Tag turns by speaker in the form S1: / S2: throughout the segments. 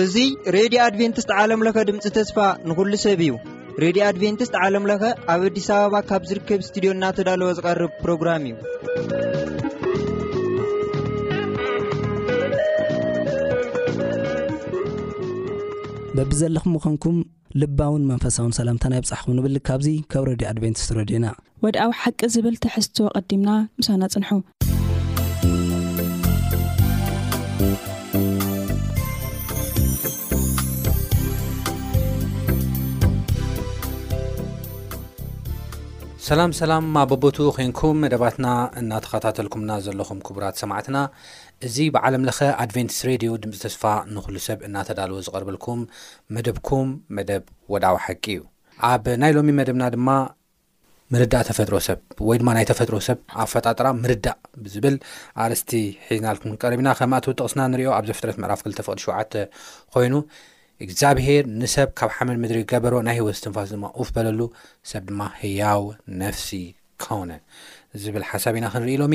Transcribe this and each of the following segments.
S1: እዙይ ሬድዮ ኣድቨንትስት ዓለምለኸ ድምፂ ተስፋ ንኹሉ ሰብ እዩ ሬድዮ ኣድቨንትስት ዓለምለኸ ኣብ ኣዲስ ኣበባ ካብ ዝርከብ እስትድዮ እናተዳለወ ዝቐርብ ፕሮግራም እዩ
S2: በብዘለኹም ምኸንኩም ልባውን መንፈሳውን ሰላምታና ይብጻሕኩም ንብል ካብዚ ካብ ረድዮ ኣድቨንቲስት ረድዮና።
S3: ወድኣዊ ሓቂ ዝብል ትሕዝቶ ኣቐዲምና ምሳና ጽንሑ።
S4: ሰላም ሰላም ኣቦቦቱ ኮንኩም መደባትና እናተኸታተልኩምና ዘለኹም ክቡራት ሰማዕትና እዚ ብዓለም ለኸ ኣድቬንቲስት ሬድዮ ድምጺ ተስፋ ንኹሉ ሰብ እናተዳለወ ዝቐርበልኩም መደብኩም መደብ ወድዓዊ ሓቂ እዩ። ኣብ ናይ ሎሚ መደብና ድማ፣ ምርዳእ ተፈጥሮ ሰብ ወይ ድማ ናይ ተፈጥሮ ሰብ ኣፈጣጥራ ምርዳእ ብዝብል ኣርእስቲ ሒዝናልኩም ክንቀርብ ኢና። ከም ኣትው ጥቕስና ንሪኦ ኣብ ዘፍጥረት ምዕራፍ ክልተ ፍቕዲ ሸውዓተ ኮይኑ እግዚኣብሄር ንሰብ ካብ ሓመድ ምድሪ ገበሮ ናይ ህይወት እስትንፋስ ድማ ኡፍ በለሉ ሰብ ድማ ህያው ነፍሲ ኮነ ዝብል ሓሳብ ኢና ክንርኢ ሎሚ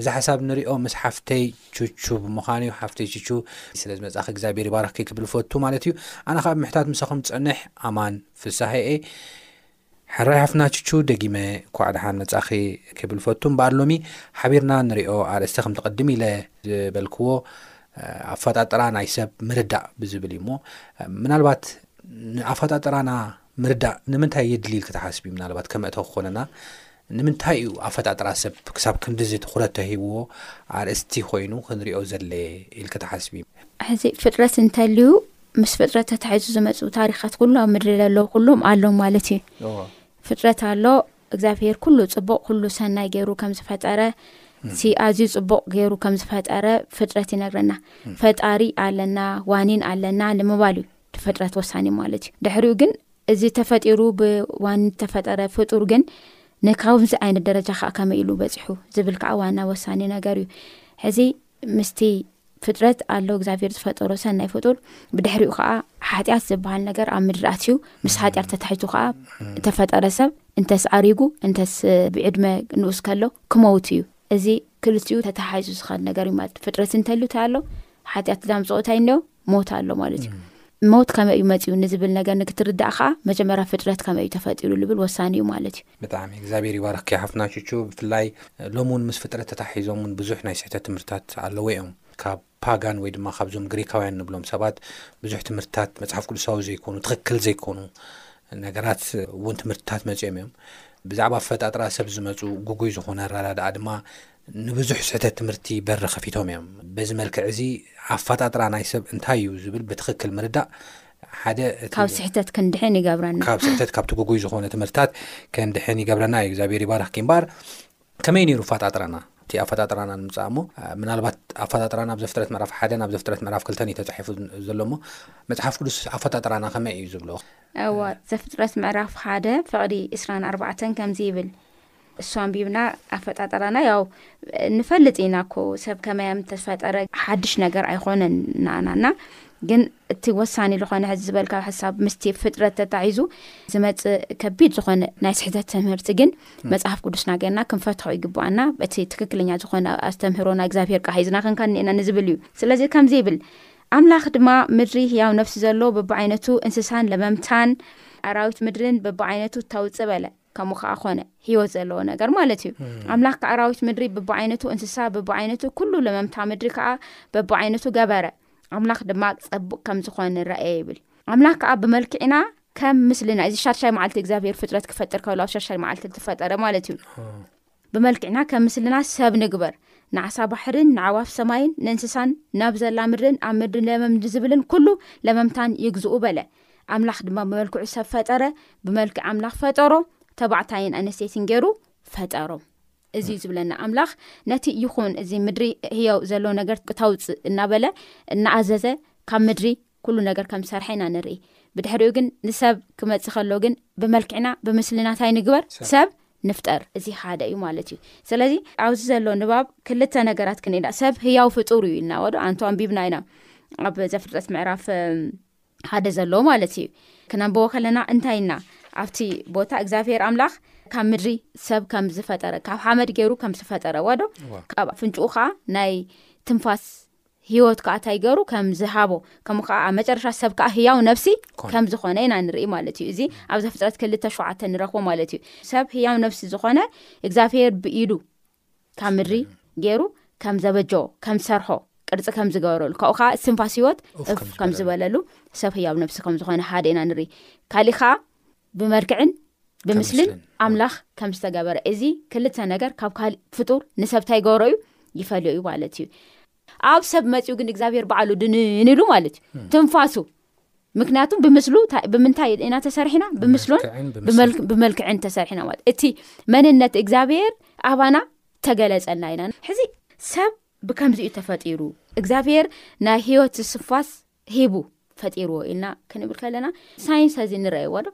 S4: እዚ ሓሳብ ንሪኦ ምስ ሓፍተይ ቹቹ ብምዃን እዩ ሓፍተይ ቹቹ ስለ ዝመጻኺ እግዚኣብሔር ይባርኽኪ ክብል ፈቱ ማለት እዩ ኣነ ካብ ምሕታት ምሳኹም ዝጸንሕ ኣማን ፍሳሐ እየ ሕራይ ሓፍትና ቹቹ ደጊመ ኳዕ ደሓን መጻኺ ክብል ፈቱ እምበኣር ሎሚ ሓቢርና ንሪኦ ኣርእስቲ ከምቲ ቅድም ኢለ ዝበልክዎ ኣፈጣጥራ ናይ ሰብ ምርዳእ ብዝብል እዩ እሞ ምናልባት ንኣፈጣጥራና ምርዳእ ንምንታይ የድሊ ኢልኪ ትሓስቢ? ምናልባት ከም መእተዊ ክኾነና፣ ንምንታይ እዩ ኣፈጣጥራ ሰብ ክሳብ ክንድዚ ትኹረት ተሂብዎ ኣርእስቲ ኮይኑ ክንሪኦ ዘድለየ ኢልኪ ትሓስቢ?
S5: ሕዚ ፍጥረት እንተልዩ ምስ ፍጥረት ተታሒዙ ዝመጽኡ ታሪኻት ኩሉ ኣብ ምድሪ ዘለዉ ኩሎም ኣሎም ማለት እዩ። እዎ ፍጥረት ኣሎ፣ እግዚኣብሄር ኩሉ ጽቡቕ ኩሉ ሰናይ ገይሩ ከም ዝፈጠረ እቲ ኣዝዩ ጽቡቕ ገይሩ ከም ዝፈጠረ ፍጥረት ይነግረና። ፈጣሪ ኣለና፣ ዋኒን ኣለና ንምባል እዩ። ፍጥረት ወሳኒ ማለት እዩ ድሕሪኡ ግን እዚ ተፈጢሩ ብዋን ዝተፈጠረ ፍጡር ግን ንካብዚ ዓይነት ደረጃ ከዓ ከመይ ኢሉ በፂሑ ዝብል ከዓ ዋና ወሳኒ ነገር እዩ ሕዚ ምስቲ ፍጥረት ኣሎ እግዚኣብሔር ዝፈጠሮ ሰናይ ፍጡር ብድሕሪኡ ከዓ ሓጢኣት ዝበሃል ነገር ኣብ ምድሪ ኣትዩ ምስ ሓጢኣት ተታሒቱ ከዓ እተፈጠረ ሰብ እንተስ ኣሪጉ እንተስ ብዕድመ ንኡስ ከሎ ክመውት እዩ እዚ ክልቲኡ ተተሓሒዙ ዝኸድ ነገር እዩ ማለት ፍጥረት እንተሉ እንታይ ኣሎ ሓጢኣት ዛምፅኦ እንታይ እኒኦ ሞት ኣሎ ማለት እዩ ሞት ከመይ እዩ መፅኡ ንዝብል ነገር ንክትርዳእ ከዓ መጀመርያ ፍጥረት ከመይ እዩ ተፈጢሩ ዝብል ወሳኒ እዩ ማለት እዩ
S4: ብጣዕሚ እግዚኣብሔር ይባርክ ሓፍትና ቹቹ ብፍላይ ሎሚ እውን ምስ ፍጥረት ተታሒዞም እውን ብዙሕ ናይ ስሕተት ትምህርትታት ኣለዎ እዮም ካብ ፓጋን ወይ ድማ ካብዞም ግሪካውያን ንብሎም ሰባት ብዙሕ ትምህርትታት መጽሓፍ ቅዱሳዊ ዘይኮኑ ትኽክል ዘይኮኑ ነገራት እውን ትምህርትታት መጺኦም እዮም ብዛዕባ ኣፈጣጥራ ሰብ ዝመፁ ጉጉይ ዝኾነ ኣረዳድኣ ድማ ንብዙሕ ስሕተት ትምህርቲ በሪ ከፊቶም እዮም በዚ መልክዕ እዚ ኣፈጣጥራ ናይ ሰብ እንታይ እዩ ዝብል ብትኽክል ምርዳእ
S5: ሓደ ካብ ስሕተት ክንድሕን ይገብረና
S4: ካብ ስሕተት ካብቲ ጉጉይ ዝኾነ ትምህርትታት ክንድሕን ይገብረና እዩ እግዚኣብሔር ይባርክ ኪምባር ከመይ ነይሩ ኣፈጣጥራና? እቲ ኣፈጣጥራና ንምጻእ እሞ ምናልባት ኣፈጣጥራና ኣብ ዘፍጥረት ምዕራፍ ሓደን ኣብ ዘፍጥረት ምዕራፍ ክልተን እዩ ተጻሒፉ ዘሎ እሞ መጽሓፍ ቅዱስ ኣፈጣጥራና ከመይ እዩ ዝብሎ?
S5: እዋ ዘፍጥረት ምዕራፍ ሓደ ፍቕዲ እስራን ኣርባዕተን ከምዚ ይብል እሱ ኣንቢብና ኣፈጣጠራና ያው ንፈልጥ ኢና ኮ ሰብ ከመያም ተፈጠረ ሓድሽ ነገር ኣይኮነን ናኣና እና ግን እቲ ወሳኒ ዝኾነ ሕዚ ዝበልካ ሓሳብ ምስቲ ፍጥረት ተታሒዙ ዝመፅእ ከቢድ ዝኾነ ናይ ስሕተት ትምህርቲ ግን መጽሓፍ ቅዱስና ገርና ክንፈትሖ ይግባኣና እቲ ትክክለኛ ዝኾነ ኣስተምህሮ ናይ እግዚኣብሄር ካ ሒዝና ክንካ እኒኤና ንዝብል እዩ ስለዚ ከምዚ ይብል ኣምላኽ ድማ ምድሪ ህያው ነፍሲ ዘሎ ብብዓይነቱ እንስሳን ለመምታን ኣራዊት ምድርን ብብዓይነቱ ተውፅ በለ ከምኡ ከዓ ኮነ ሂወት ዘለዎ ነገር ማለት እዩ ኣምላኽ ከዓ ኣራዊት ምድሪ ብብዓይነቱ እንስሳ ብብዓይነቱ ኩሉ ለመምታ ምድሪ ከዓ ብብዓይነቱ ገበረ ኣምላኽ ድማ ፀቡቅ ከምዝኾነ ረኣየ ይብል ኣምላኽ ከዓ ብመልክዕና ከም ምስሊ ናይዚ ሻድሻይ መዓልቲ እግዚኣብሄር ፍጥረት ክፈጥር ከሎ ኣብ ሻድሻይ መዓልቲ ዝፈጠረ ማለት እዩ ብመልክዕና ከም ምስልና ሰብ ንግበር ንዓሳ ባሕርን ንዓዋፍ ሰማይን ንእንስሳን ናብ ዘላ ምድርን ኣብ ምድሪ ለመም ዝብልን ኩሉ ለመምታን ይግዝኡ በለ ኣምላኽ ድማ ብመልክዑ ሰብ ፈጠረ ብመልክዕ ኣምላኽ ፈጠሮ ተባዕታይን ኣነስተይትን ገይሩ ፈጠሮም እዚ ዩ ዝብለና ኣምላኽ ነቲ ይኹን እዚ ምድሪ ህያው ዘሎ ነገር ክታውፅእ እናበለ እናኣዘዘ ካብ ምድሪ ኩሉ ነገር ከም ዝሰርሐ ኢና ንርኢ ብድሕሪኡ ግን ንሰብ ክመጽእ ከሎ ግን ብመልክዕና ብምስልና ታይ ንግበር ሰብ ንፍጠር እዚ ሓደ እዩ ማለት እዩ ስለዚ ኣብዚ ዘሎ ንባብ ክልተ ነገራት ክንኢላ ሰብ ህያው ፍጡር እዩ ኢልና ወዶ ኣንቶ ኣንቢብና ኢና ኣብ ዘፍልጠት ምዕራፍ ሓደ ዘለዎ ማለት እዩ ክነንበቦ ከለና እንታይ ኢልና ኣብቲ ቦታ እግዚኣብሄር ኣምላኽ ካብ ምድሪ ሰብ ከም ዝፈጠረ ካብ ሓመድ ገይሩ ከም ዝፈጠረ ወዶ ካብ ፍንጭኡ ከዓ ናይ ትንፋስ ህይወት ከኣ እንታይ ገሩ ከም ዝሃቦ ከምኡ ከኣ ኣብ መጨረሻ ሰብ ከኣ ህያው ነፍሲ ከም ዝኾነ ኢና ንርኢ ማለት እዩ እዚ ኣብ ዘፍጥረት ክልተ ሸውዓተ ንረኽቦ ማለት እዩ ሰብ ህያው ነፍሲ ዝኾነ እግዚኣብሄር ብኢዱ ካብ ምድሪ ገይሩ ከም ዘበጀዎ ከም ዝሰርሖ ቅርፂ ከም ዝገበረሉ ካብኡ ከዓ ስንፋስ ሂወት እፍ ከም ዝበለሉ ሰብ ህያው ነብሲ ከም ዝኾነ ሓደ ኢና ንርኢ ካሊእ ከዓ ብመልክዕን ብምስልን ኣምላኽ ከም ዝተገበረ እዚ ክልተ ነገር ካብ ካልእ ፍጡር ንሰብ እንታይ ይገብሮ እዩ ይፈልዮ እዩ ማለት እዩ ኣብ ሰብ መፅኡ ግን እግዚኣብሔር በዕሉ ድንንሉ ማለት እዩ ትንፋሱ ምክንያቱ ብምስሉ ብምንታይ ኢና ተሰርሕና ብምስሉን ብመልክዕን ተሰርሕና ማለት እቲ መንነት እግዚኣብሔር ኣባና ተገለፀልና ኢና ሕዚ ሰብ ብከምዚ እዩ ተፈጢሩ እግዚኣብሔር ናይ ሂወት ዝስፋስ ሂቡ ፈጢርዎ ኢልና ክንብል ከለና ሳይንስ እዚ ንረኣየዎ ዶ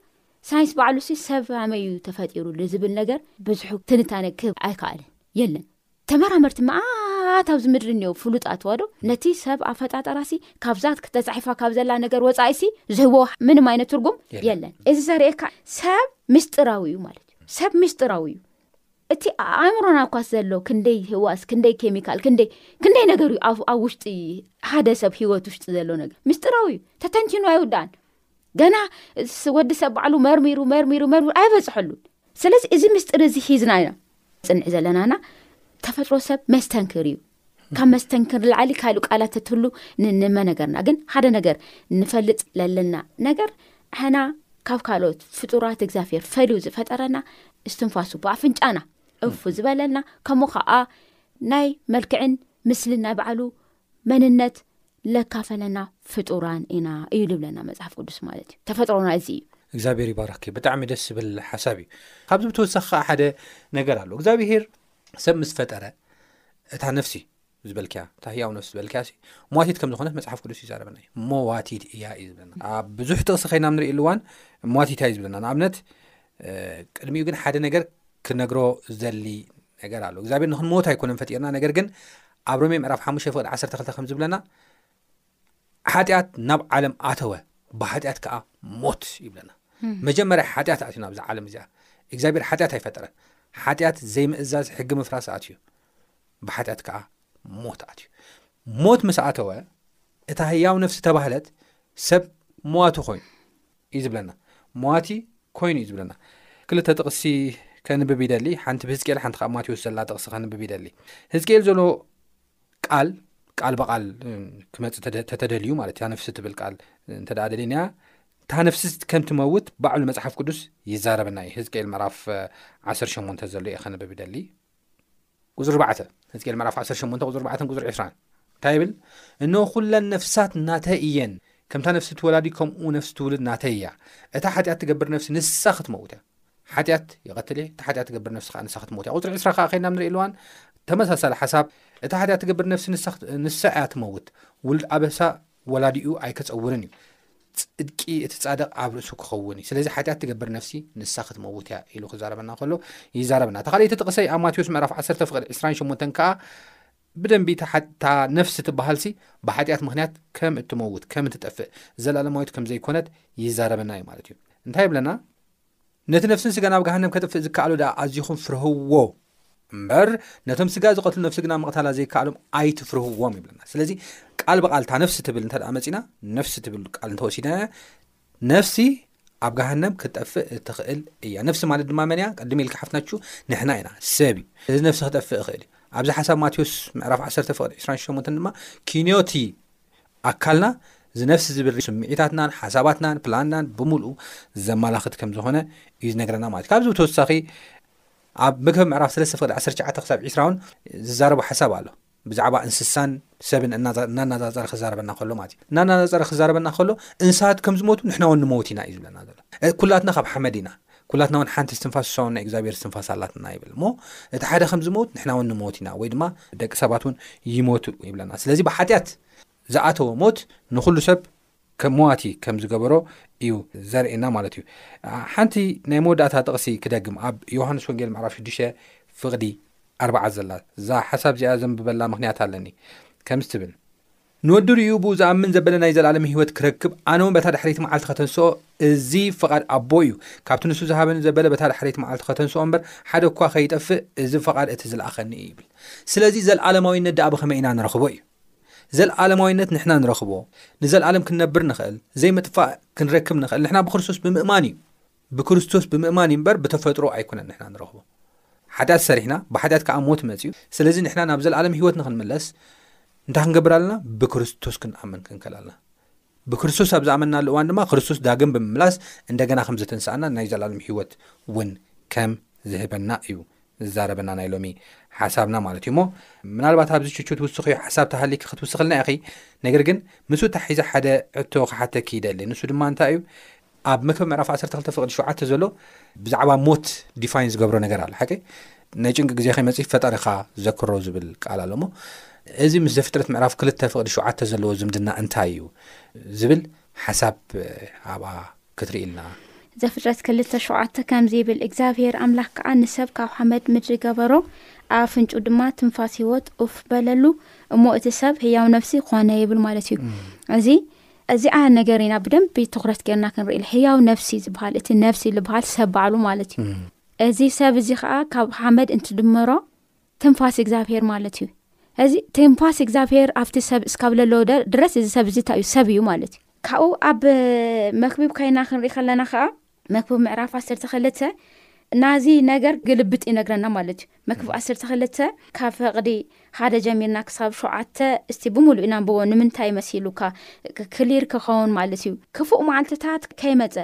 S5: ሳይንስ ባዕሉ ሲ ሰብ ሃመይ እዩ ተፈጢሩ ንዝብል ነገር ብዙሑ ትንታነ ክህብ ኣይከኣልን የለን ተመራመርቲ መኣት ኣብዚ ምድሪ እኒኦ ፍሉጣት ዋዶ ነቲ ሰብ ኣፈጣጠራ ሲ ካብዛ ተፃሒፋ ካብ ዘላ ነገር ወፃኢ ሲ ዝህቦ ምንም ዓይነት ትርጉም የለን እዚ ዘርእካ ሰብ ምስጢራዊ እዩ ማለት እዩ ሰብ ምስጢራዊ እዩ እቲ ኣብ ኣእምሮና እኳስ ዘሎ ክንደይ ህዋስ ክንደይ ኬሚካል ክንደይ ክንደይ ነገር እዩ ኣብ ኣብ ውሽጢ ሓደ ሰብ ሂወት ውሽጢ ዘሎ ነገር ምስጢራዊ እዩ ተተንቲኑ ኣይውዳእን ገና ወዲ ሰብ ባዕሉ መርሚሩ መርሚሩ መርሚሩ ኣይበፅሐሉን ስለዚ እዚ ምስጢር እዚ ሒዝና ኢና ፅንዕ ዘለናና ተፈጥሮ ሰብ መስተንክር እዩ ካብ መስተንክር ላዕሊ ካልእ ቃላት ተትህሉ ንንመ ነገርና ግን ሓደ ነገር ንፈልጥ ለለና ነገር ሕና ካብ ካልኦት ፍጡራት እግዚኣብሔር ፈልዩ ዝፈጠረና እስትንፋሱ ብኣፍንጫና እፉ ዝበለልና ከምኡ ከዓ ናይ መልክዕን ምስሊ ናይ በዕሉ መንነት ለካፈለና ፍጡራን ኢና እዩ ዝብለና መፅሓፍ ቅዱስ ማለት እዩ ተፈጥሮና እዚ እዩ
S4: እግዚኣብሔር ይባረኪ ብጣዕሚ ደስ ዝብል ሓሳብ እዩ ካብዚ ብተወሳኺ ከዓ ሓደ ነገር ኣሎ እግዚኣብሄር ሰብ ምስ ፈጠረ እታ ነፍሲ ዝበልክያ እታ ህያው ነፍሲ ዝበልክያ መዋቲት ከም ዝኾነት መፅሓፍ ቅዱስ ይዛረበና እዩ መዋቲት እያ እዩ ዝብለና ኣብ ብዙሕ ጥቕሲ ከይና ንርእሉ እዋን መዋቲታ እዩ ዝብለና ንኣብነት ቅድሚኡ ግን ሓደ ነገር ክነግሮ ዘሊ ነገር ኣሎ እግዚኣብሔር ንክንመወት ኣይኮነን ፈጢርና ነገር ግን ኣብ ሮሜ ምዕራፍ ሓሙሽተ ፍቅዲ ዓሰርተ ክልተ ከም ዝብለና ሓጢኣት ናብ ዓለም ኣተወ ብሓጢኣት ከዓ ሞት ይብለና መጀመርያ ሓጢኣት ኣትዩ ናብዚ ዓለም እዚኣ እግዚኣብሔር ሓጢኣት ኣይፈጠረን ሓጢኣት ዘይምእዛዝ ሕጊ ምፍራስ ኣትዩ ብሓጢኣት ከዓ ሞት ኣትዩ ሞት ምስ ኣተወ እታ ህያው ነፍሲ ተባህለት ሰብ መዋቲ ኮይኑ እዩ ዝብለና መዋቲ ኮይኑ እዩ ዝብለና ክልተ ጥቕሲ ከንብብ ይደሊ ሓንቲ ብህዝቅኤል ሓንቲ ብ ማቴዎስ ዘላ ጥቕሲ ከንብብ ይደሊ ህዝቅኤል ዘሎ ቃል ቃል ብቓል ክመፅእ ተተደልዩ ማለት እታ ነፍሲ ትብል ቃል እንተ ደሊናያ እታ ነፍሲ ከም ትመውት ባዕሉ መፅሓፍ ቅዱስ ይዛረበና እዩ ህዝቅኤል ምዕራፍ 18 ዘሎ እየ ከንብብ ይደሊ ቁፅሪ ባዕተ ህዝቅኤል ምዕራፍ 18 ቁፅሪ ባዕተን ቁፅሪ 2ስራ እንታይ ይብል እነ ኩለን ነፍሳት ናተ እየን ከምታ ነፍሲ ትወላዲ ከምኡ ነፍሲ ትውልድ ናተ እያ እታ ሓጢኣት ትገብር ነፍሲ ንሳ ክትመውት እያ ሓጢኣት ይቐትል እየ እቲ ሓጢኣት ትገብር ነፍሲ ከዓ ንሳ ክትሞት እያ ቁፅሪ ዕስራ ከዓ ከይድና ንሪኢ ኣለዋን ተመሳሳሊ ሓሳብ እቲ ሓጢኣት ትገብር ነፍሲ ንሳ እያ ትመውት ውሉድ ኣበሳ ወላዲኡ ኣይከፀውርን እዩ ፅድቂ እቲ ፃድቅ ኣብ ርእሱ ክኸውን እዩ ስለዚ ሓጢኣት ትገብር ነፍሲ ንሳ ክትመውት እያ ኢሉ ክዛረበና ከሎ ይዛረበና እታ ካልኣይቲ ጥቕሰይ ኣብ ማቴዎስ ምዕራፍ 1 ፍቅድ 28 ከዓ ብደንቢ እታ ነፍሲ ትበሃልሲ ብሓጢኣት ምክንያት ከም እትመውት ከም እትጠፍእ ዘላለማዊት ከም ዘይኮነት ይዛረበና እዩ ማለት እዩ እንታይ ይብለና ነቲ ነፍስን ስጋን ኣብ ገሃነም ከጥፍእ ዝከኣሎ ደኣ ኣዚኹም ፍርህዎ እምበር ነቶም ስጋ ዝቐትሉ ነፍሲ ግና ምቕታላ ዘይከኣሎም ኣይትፍርህዎም ይብለና ስለዚ ቃል ብቓል እታ ነፍሲ ትብል እንተ መፂና ነፍሲ ትብል ቃል እንተወሲድናያ ነፍሲ ኣብ ገሃነም ክጠፍእ እትኽእል እያ ነፍሲ ማለት ድማ መን እያ ቅድሚ ኢልካ ሓፍትናችሁ ንሕና ኢና ሰብ እዩ እዚ ነፍሲ ክጠፍእ ይኽእል እዩ ኣብዚ ሓሳብ ማቴዎስ ምዕራፍ 1 ፍቅዲ 28 ድማ ኪንዮቲ ኣካልና ዝነፍስ ዝብሪ ስምዒታትናን ሓሳባትናን ፕላንናን ብምሉኡ ዘመላኽት ከም ዝኾነ እዩ ዝነገረና ማለት እዩ ካብዚ ብተወሳኺ ኣብ መግፈ ምዕራፍ ስለስተ ፍቅዲ 19 ክሳብ 20 ውን ዝዛረቡ ሓሳብ ኣሎ ብዛዕባ እንስሳን ሰብን እናናዛፀረ ክዛረበና ከሎ ማለት እዩ እናናዛፀረ ክዛረበና ከሎ እንስሳት ከም ዝሞቱ ንሕና ውን ንመውት ኢና እዩ ዝብለና ዘሎ ኩላትና ካብ ሓመድ ኢና ኩላትና እውን ሓንቲ እስትንፋስ ንሳውን ናይ እግዚኣብሔር እስትንፋስ ኣላትና ይብል እሞ እቲ ሓደ ከም ዝመውት ንሕና እውን ንሞት ኢና ወይ ድማ ደቂ ሰባት እውን ይሞቱ ይብለና ስለዚ ብሓጢኣት ዝኣተወ ሞት ንኩሉ ሰብ መዋቲ ከም ዝገበሮ እዩ ዘርእና ማለት እዩ ሓንቲ ናይ መወዳእታ ጥቕሲ ክደግም ኣብ ዮሃንስ ወንጌል ምዕራፍ 6 ፍቕዲ ኣርባዓ ዘላ እዛ ሓሳብ እዚኣ ዘንብበላ ምክንያት ኣለኒ ከምዚ ትብል ንወዱ ርእዩ ብኡ ዝኣምን ዘበለ ናይ ዘለኣለም ህይወት ኪረክብ፣ ኣነውን በታ ዳሕረይቲ መዓልቲ ኸተንሥኦ፣ እዚ ፍቓድ ኣቦይ እዩ። ካብቲ ንሱ ዝሃበኒ ዘበለ በታ ዳሕረይቲ መዓልቲ ኸተንሥኦ እምበር፣ ሓደ እኳ ኸይጠፍእ፣ እዚ ፍቓድ እቲ ዝለኣኸኒ እዩ ይብል። ስለዚ ዘለዓለማዊነት ደኣ ብኸመይ ኢና ንረኽቦ እዩ። ዘለዓለማዊነት ንሕና ንረኽቦ፣ ንዘለዓለም ክንነብር ንኽእል፣ ዘይምጥፋእ ክንረክብ ንኽእል፣ ንሕና ብክርስቶስ ብምእማን እዩ። ብክርስቶስ ብምእማን እዩ እምበር ብተፈጥሮ ኣይኮነን ንሕና ንረኽቦ። ሓጢኣት ሰሪሕና፣ ብሓጢኣት ከኣ ሞት መጺኡ። ስለዚ ንሕና ናብ ዘለኣለም ህይወት ንኽንምለስ እንታይ ክንገብር ኣለና? ብክርስቶስ ክንኣምን ክንከል ኣለና። ብክርስቶስ ኣብ ዝኣመንናሉ እዋን ድማ ክርስቶስ ዳግም ብምምላስ እንደገና ከም ዘተንስኣና ናይ ዘለኣለም ህይወት እውን ከም ዝህበና እዩ ዝዛረበና ናይ ሎሚ ሓሳብና ማለት እዩ እሞ ምናልባት ኣብዚ ችቹት ውስኺዮ ሓሳብ ተሃሊኪ ክትውስኽልና ኢኺ ነገር ግን ምስ ተሓሒዘ ሓደ ሕቶ ክሓተኪ ይደሊ ንሱ ድማ እንታይ እዩ ኣብ መክብብ ምዕራፍ ዓሰርተ ክልተ ፍቕዲ ሸውዓተ ዘሎ ብዛዕባ ሞት ዲፋይን ዝገብሮ ነገር ኣሎ ሓቂ ናይ ጭንቂ ግዜ ከይመጽእ ፈጣሪኻ ዘክሮ ዝብል ቃል ኣሎ እሞ እዚ ምስ ዘፍጥረት ምዕራፍ ክልተ ፍቕዲ ሸውዓተ ዘለዎ ዝምድና እንታይ እዩ ዝብል ሓሳብ ኣብኣ ክትርኢ ኢልና
S5: ዘፍጥረት ክልተ ሸውዓተ ከምዚ ይብል እግዚኣብሄር ኣምላኽ ከዓ ንሰብ ካብ ሓመድ ምድሪ ገበሮ ኣብ ኣፍንጩ ድማ ትንፋስ ህይወት ኡፍ በለሉ እሞ እቲ ሰብ ህያው ነፍሲ ኾነ ይብል ማለት እዩ እዚ እዚኣ ነገር ኢና ብደንቢ ትኩረት ገርና ክንርኢ ሕያው ነፍሲ ዝበሃል እቲ ነፍሲ ዝበሃል ሰብ ባዕሉ ማለት እዩ እዚ ሰብ እዚ ከዓ ካብ ሓመድ እንትድመሮ ትንፋስ እግዚኣብሄር ማለት እዩ እዚ ትንፋስ እግዚኣብሄር ኣብቲ ሰብ እስካብ ለለዎ ድረስ እዚ ሰብ እዚእንታይ እዩ ሰብ እዩ ማለት እዩ ካብኡ ኣብ መክቢብ ከይና ክንርኢ ከለና ከዓ መክብብ ምዕራፍ ዓሰርተ ክልተ ናዚ ነገር ግልብጥ ይነግረና ማለት እዩ መክብብ ዓሰርተ ክልተ ካብ ፈቕዲ ሓደ ጀሚርና ክሳብ ሸውዓተ እስቲ ብምሉእ ኢና ንብቦ ንምንታይ መሲሉካ ክሊር ክኸውን ማለት እዩ ክፉእ መዓልትታት ከይመፀ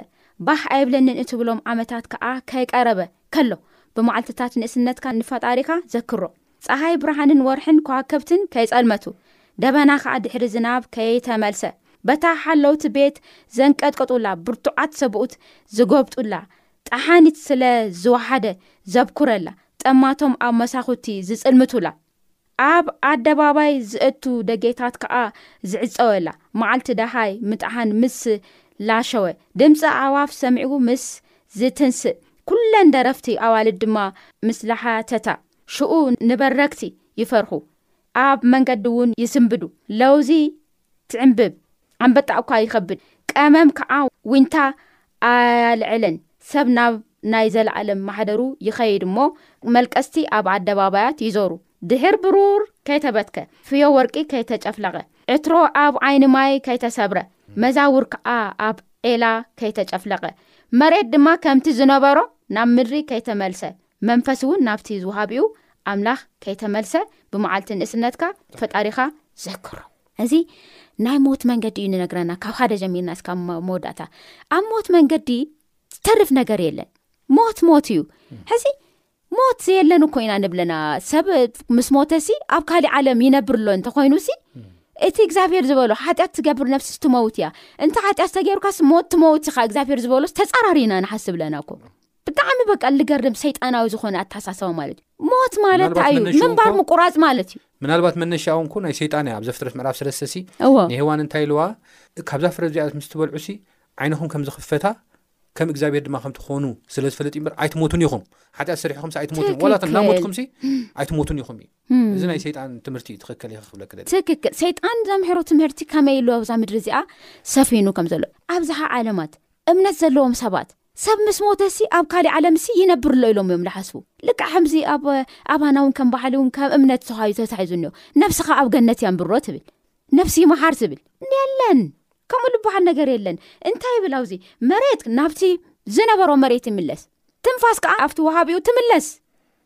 S5: ባህ ኣይብለንን እትብሎም ዓመታት ከዓ ከይቀረበ ከሎ ብመዓልትታት ንእስነትካ ንፈጣሪካ ዘክሮ ጸሓይ ብርሃንን ወርሕን ከዋከብትን ከይጸልመቱ፣ ደበና ከኣ ድሕሪ ዝናብ ከይተመልሰ፣ በታ ሓለውቲ ቤት ዘንቀጥቅጡላ ብርቱዓት ሰብኡት ዝጐብጡላ ጠሓኒት ስለ ዝወሓደ ዘብኵረላ፣ ጠማቶም ኣብ መሳዅቲ ዝጽልምቱላ፣ ኣብ ኣደባባይ ዝእቱ ደጌታት ከኣ ዝዕጸወላ መዓልቲ ደሃይ ምጥሓን ምስ ላሸወ፣ ድምጺ ኣዕዋፍ ሰሚዑ ምስ ዝትንስእ፣ ኵለን ደረፍቲ ኣዋልድ ድማ ምስ ለሓተታ፣ ሽኡ ንበረግቲ ይፈርሁ፣ ኣብ መንገዲ'ውን ይስንብዱ። ለውዚ ትዕምብብ፣ ኣንበጣ'ኳ ይኸብድ፣ ቀመም ከኣ ዊንታ ኣየልዕልን። ሰብ ናብ ናይ ዘለኣለም ማሕደሩ ይኸይድ እሞ፣ መልቀስቲ ኣብ ኣደባባያት ይዞሩ። ድሒር ብሩር ከይተበትከ፣ ፍዮ ወርቂ ከይተጨፍለቐ፣ ዕትሮ ኣብ ዓይኒ ማይ ከይተሰብረ፣ መዛውር ከኣ ኣብ ዔላ ከይተጨፍለቐ፣ መሬት ድማ ከምቲ ዝነበሮ ናብ ምድሪ ከይተመልሰ፣ መንፈስ'ውን ናብቲ ዝወሃቢኡ ኣምላኽ ከይተመልሰ ብመዓልቲ ንእስነትካ ፈጣሪኻ ዘክሮ። እዚ ናይ ሞት መንገዲ እዩ ንነግረና ካብ ሓደ ጀሚርና እስካብ መወዳእታ ኣብ ሞት መንገዲ ዝተርፍ ነገር የለን ሞት ሞት እዩ ሕዚ ሞት ዘየለን እኮ ኢና ንብለና ሰብ ምስ ሞተ ሲ ኣብ ካሊእ ዓለም ይነብር ኣሎ እንተኮይኑ ሲ እቲ እግዚኣብሄር ዝበሎ ሓጢኣት ትገብር ነብሲ ትመውት እያ እንተ ሓጢኣት ዝተገይሩካስ ሞት ትመውት ኢካ እግዚኣብሄር ዝበሎስ ተፃራሪና ንሓስብለና እኮ ብጣዕሚ በቃ ልገርም ሰይጣናዊ ዝኾነ ኣተሓሳሰባ ማለት እዩ ሞት ማለት ምናልባት እንታይ እዩ መነሽኡ ምንባር እኮ- ምቁራፅ ማለት እዩ
S4: ምናልባት መነሻኡ እንኮ ናይ ሰይጣን እያ ኣብ ዘፍጥረት ምዕራፍ ሰለስተ ሲ
S5: እዎ
S4: ንሄዋን እንታይ ኢልዋ ካብዛ ፍረ እዚኣ ምስ ትበልዑ ሲ ዓይንኹም ከም ዝኽፈታ ከም እግዚኣብሔር ድማ ከም ትኾኑ ስለ ዝፈለጥ እምበር ኣይትሞቱን ኢኹም ሓጢኣት ሰሪሕኹም ሲ ኣይትሞቱን ኢኹም። ዋላ ትክክል። እናሞትኩም ሲ ኣይትሞቱን ኢኹም እዩ እም። እዚ ናይ ሰይጣን ትምህርቲ እዩ ትኽክል ኢኸ ክብለክ ደሊ
S5: ትክክል ሰይጣን ዘምሕሮ ትምህርቲ ከመይ ኢሉ ኣብዛ ምድሪ እዚኣ ሰፊኑ ከም ዘሎ ኣብዝሓ ዓለማት እምነት ዘለዎም ሰባት ሰብ ምስ ሞተሲ ኣብ ካሊእ ዓለምሲ ይነብር ኣሎ ኢሎም እዮም ዝሓስቡ። ልክዕ ከምዚ ኣብ ኣባና እውን ከም ባህሊ እውን ከም እምነት ተዃዩ ተታሒዙ እኒኦ። ነብስኻ ኣብ ገነት የንብሮ ትብል። ነብሲ ይምሓር ዝብል የለን። ከምኡ ዝበሃል ነገር የለን። እንታይ ይብል ኣብዚ መሬት ናብቲ ዝነበሮ መሬት ይምለስ፣ ትንፋስ ከዓ ኣብቲ ወሃቢኡ ትምለስ።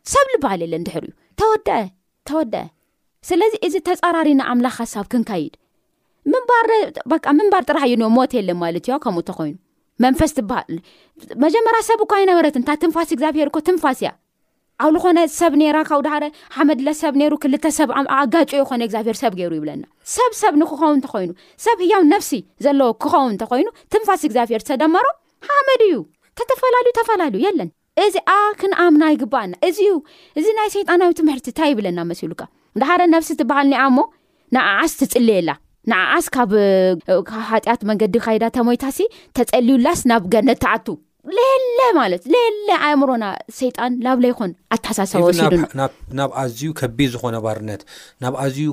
S5: ሰብ ዝበሃል የለን ድሕሪኡ። ተወደኣ ተወደኣ። ስለዚ እዚ ተጻራሪ ንኣምላኽ ሓሳብ ክንከይድ ምንባር በቃ ምንባር ጥራሕ እዩ ን ሞት የለን ማለት እዩ ከምኡ ተኮይኑ መንፈስ ትበሃል መጀመርያ ሰብ እኳ ኣይነበረትን እንታ ትንፋስ እግዚኣብሄር እኮ ትንፋስ እያ ኣብ ዝኾነ ሰብ ነራ ካብ ድሃረ ሓመድለ ሰብ ነይሩ ክልተ ሰብ ኣጋጮ ይኮነ እግዚኣብሄር ሰብ ገይሩ ይብለና ሰብ ሰብ ንክኸውን እንተኮይኑ ሰብ ህያው ነፍሲ ዘለዎ ክኸውን እንተኮይኑ ትንፋስ እግዚኣብሄር ዝተደመሮ ሓመድ እዩ ተተፈላለዩ ተፈላለዩ የለን እዚኣ ክንኣምና ይግባኣና እዚዩ እዚ ናይ ሰይጣናዊ ትምህርቲ ታይ ይብለና መሲሉካ ዳሓረ ነብሲ ትባሃል ኒኣ እሞ ንኣኣስ ትጽልየላ ንኣኣስ ካብ ሓጢኣት መንገዲ ካይዳ ተሞይታሲ ተጸልዩላስ ናብ ገነት ትኣቱ ሌለ ማለት ሌለ ኣእምሮና ሰይጣን ላብ ለይኮን ኣተሓሳሰባ ወሲዱና
S4: ናብ ኣዝዩ ከቢድ ዝኾነ ባርነት ናብ ኣዝዩ